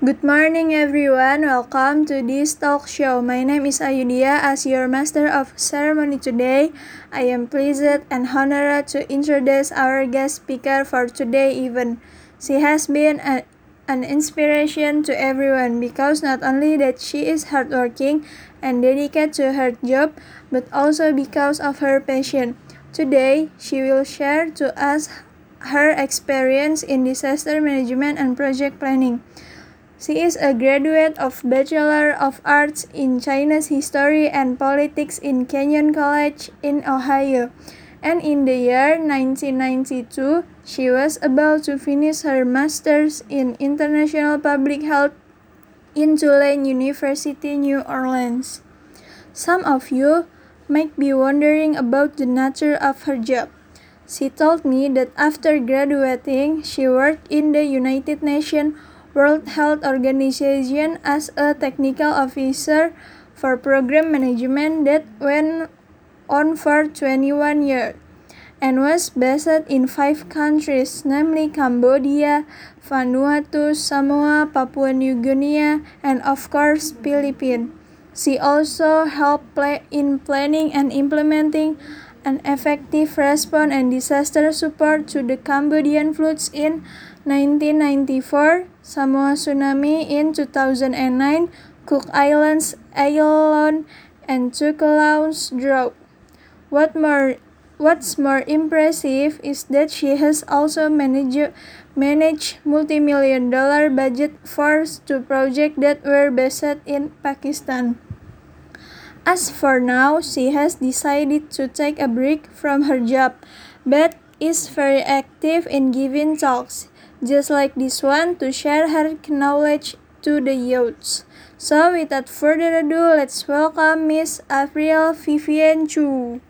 Good morning, everyone. Welcome to this talk show. My name is Ayudia. As your master of ceremony today, I am pleased and honored to introduce our guest speaker for today event. She has been a, an inspiration to everyone because not only that she is hardworking and dedicated to her job, but also because of her passion. Today, she will share to us her experience in disaster management and project planning. She is a graduate of Bachelor of Arts in Chinese History and Politics in Kenyon College in Ohio. And in the year 1992, she was about to finish her master's in International Public Health in Tulane University, New Orleans. Some of you might be wondering about the nature of her job. She told me that after graduating, she worked in the United Nations World Health Organization as a technical officer for program management that went on for 21 years and was based in five countries, namely Cambodia, Vanuatu, Samoa, Papua New Guinea, and of course, Philippines. She also helped play in planning and implementing an effective response and disaster support to the Cambodian floods in 1994, Samoa tsunami in 2009, Cook Islands Ayalon, and Tokelau's drought. What more, what's more impressive is that she has also managed managed multi-million dollar budget for two projects that were based in Pakistan. As for now, she has decided to take a break from her job, but is very active in giving talks, just like this one, to share her knowledge to the youths. So without further ado, let's welcome Miss April Vivian Chu.